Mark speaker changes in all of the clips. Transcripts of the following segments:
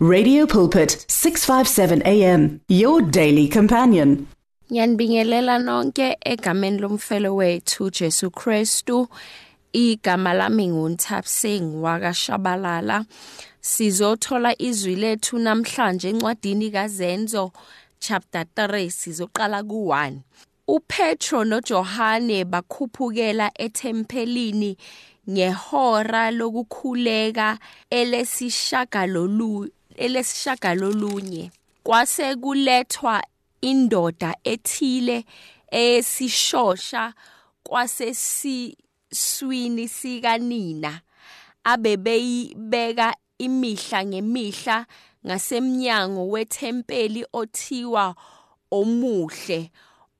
Speaker 1: Radio Pulpit 657 AM your daily companion.
Speaker 2: Ngiyanibingelela nonke egameni lomfelo wethu Jesu Kristu. Igama lami nguNthapsing wakashabalala. Sizothola izwi lethu namhlanje encwadini kaZenzo chapter 3 sizoqala ku1. uPetro noJohane bakhuphukela ethempelini ngehora lokukhuleka elesishagalolu elesishagalolunye kwase kulethwa indoda ethile esishosha kwasesiswini sikanina abebeyibeka imihla ngemihla ngasemnyango wethempeli othiwa omuhle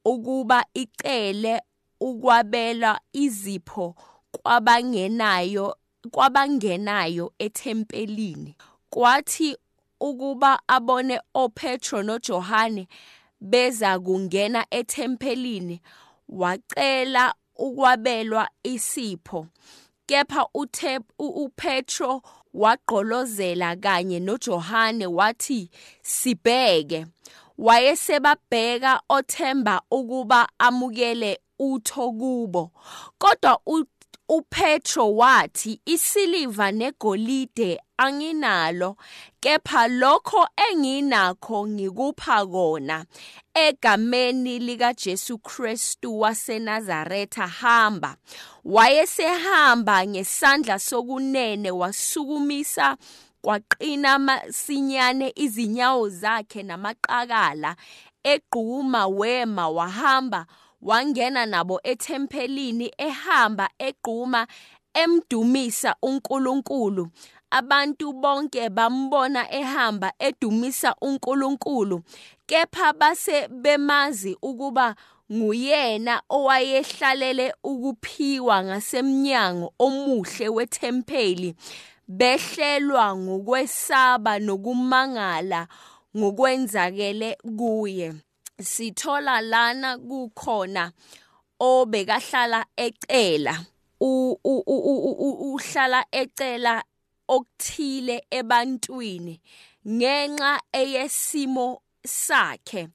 Speaker 2: ukuba icele ukwabela izipho kwabangenayo kwabangenayo ethempelini. Kwathi ukuba abone oPetro noJohane beza kungena ethempelini wacela ukwabelwa isipho kepha uPetro wagqolozela kanye noJohane wathi sibheke. Wayesebabheka othemba ukuba amukele utho kubo kodwa uPetro wathi isiliva negolide anginalo kepha lokho enginakho ngikupha kona. Egameni lika Jesu Kristu waseNazaretha hamba wayesehamba ngesandla sokunene wasukumisa kwaqina masinyane izinyawo zakhe namaqakala egquma wema wahamba wangena nabo ethempelini ehamba egquma emdumisa uNkulunkulu. Abantu bonke bambona ehamba edumisa uNkulunkulu kepha base bemazi ukuba nguyena owayehlalele ukuphiwa ngasemnyango omuhle wethempeli. Behlelwa ngokwesaba nokumangala ngokwenzakele kuye. Sithola lana kukhona obekahlala ecela uhlala ecela okuthile ebantwini ngenxa eyesimo sakhe.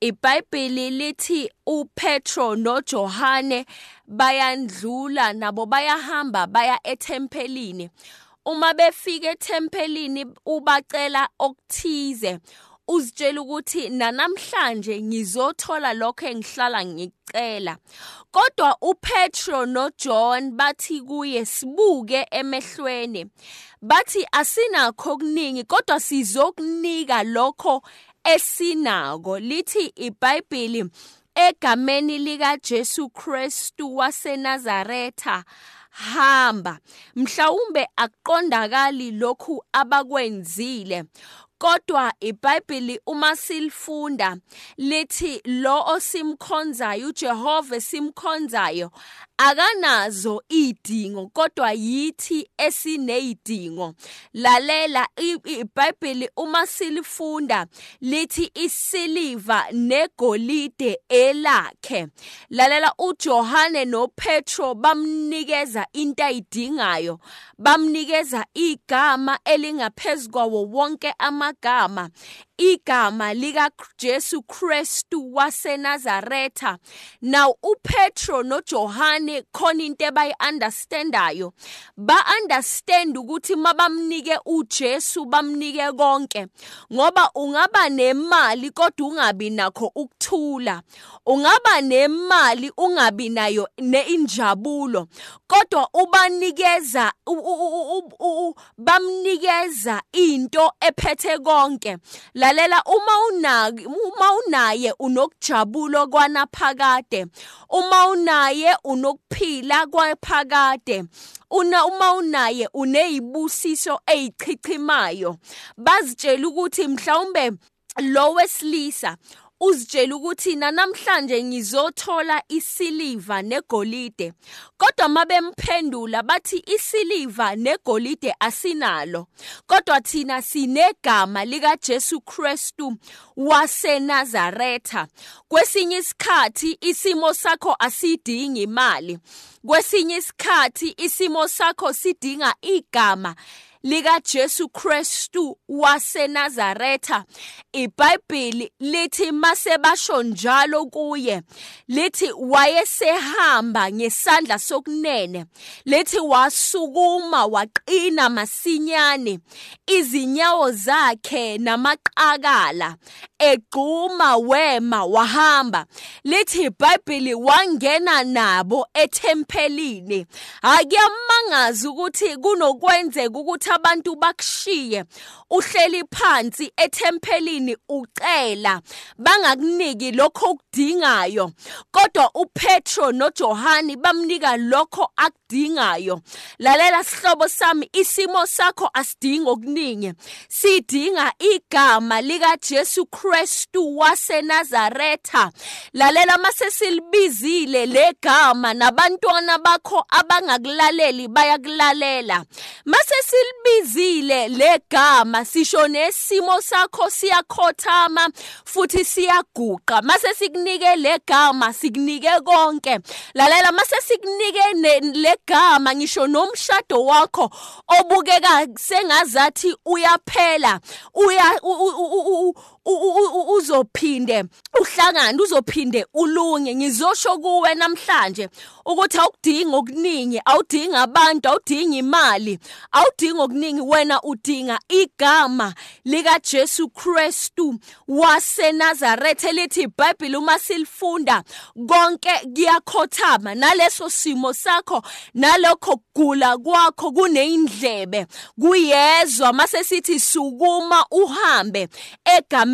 Speaker 2: iBhayibheli lithi uPetro noJohane bayandlula nabo bayahamba baya ethempelini. Uma befika ethempelini ubacela okuthize uzitshela ukuthi nanamhlanje ngizothola lokho engihlala ngicela. Kodwa uPetro noJohn bathi kuye sibuke emehlweni. Bathi asinakho okuningi kodwa sizokunika lokho esinako. Lithi iBhayibheli egameni lika Jesu Kristu waseNazaretha hamba mhlawumbe akuqondakali lokhu abakwenzile. Kodwa iBhayibheli uma silifunda lithi lo osimkhonzayo uJehova simkhonzayo akanazo idingo kodwa yithi esinezidingo lalela iBhayibheli uma silifunda lithi isiliva negolide elakhe. Lalela uJohane noPetro bamnikeza into ayidingayo bamnikeza igama elingaphezukwawo wonke amagama. Igama lika Jesu Kristu waseNazaretha. Now uPetro noJohane khona into abayiunderstandayo ba understand ukuthi mabamnike uJesu bamnike konke. Ngoba ungaba nemali kodwa ungabi nakho ukuthula. Ungaba nemali ungabi nayo neinjabulo. Kodwa ubanikeza bamnikeza into ephethe konke. Lalela uma unaki uma unaye unokujabula kwanaphakade. Uma unaye unokuphila kwaphakade. Una uma unaye unezibusiso ezichichimayo bazitshela ukuthi mhlawumbe lo wesilisa uzitshela ukuthi namhlanje ngizothola isiliva negolide. Kodwa mabemphendula bathi isiliva negolide asinalo. Kodwa thina sinegama lika Jesu Kristu waseNazaretha. Kwesinye isikhathi isimo sakho asidingi imali. Kwesinye isikhathi isimo sakho sidinga igama. Lika Jesu Kristu waseNazaretha. iBhayibheli lithi mase basho njalo kuye lithi wayesehamba ngesandla sokunene lithi wasukuma waqina masinyane izinyawo zakhe namaqakala egquma wema wahamba. Lithi iBhayibheli wangena nabo ethempelini. Akuyamangaza ukuthi kunokwenzeka ukuthi abantu bakushiye uhleli phansi ethempelini ucela bangakuniki lokho okudingayo. Kodwa uPetro noJohani bamnika lokho akudingayo. Lalela sihlobo sami isimo sakho asidingi okuningi. Sidinga igama lika Jesu Kristu waseNazaretha. Lalela mase silibizile legama nabantwana bakho abangakulaleli bayakulalela. Mase silibizile legama sisho nesimo sakho siyakhothama futhi siyaguqa. Mase sikunike legama sikunike konke. Lalela mase sikunike legama ngisho nomshado wakho obukeka sengazathi uyaphela uya uzophinde uhlangane uzophinde ulunge. Ngizosho kuwe namhlanje ukuthi awudingi okuningi awudingi abantu awudingi imali awudingi okuningi. Wena udinga igama lika Jesu Kristu waseNazaretha elithi iBhayibheli uma silifunda konke kuyakhothama. Naleso simo sakho nalokho kugula kwakho kuneyindlebe. Kuyezwa mase sithi sukuma uhambe egameni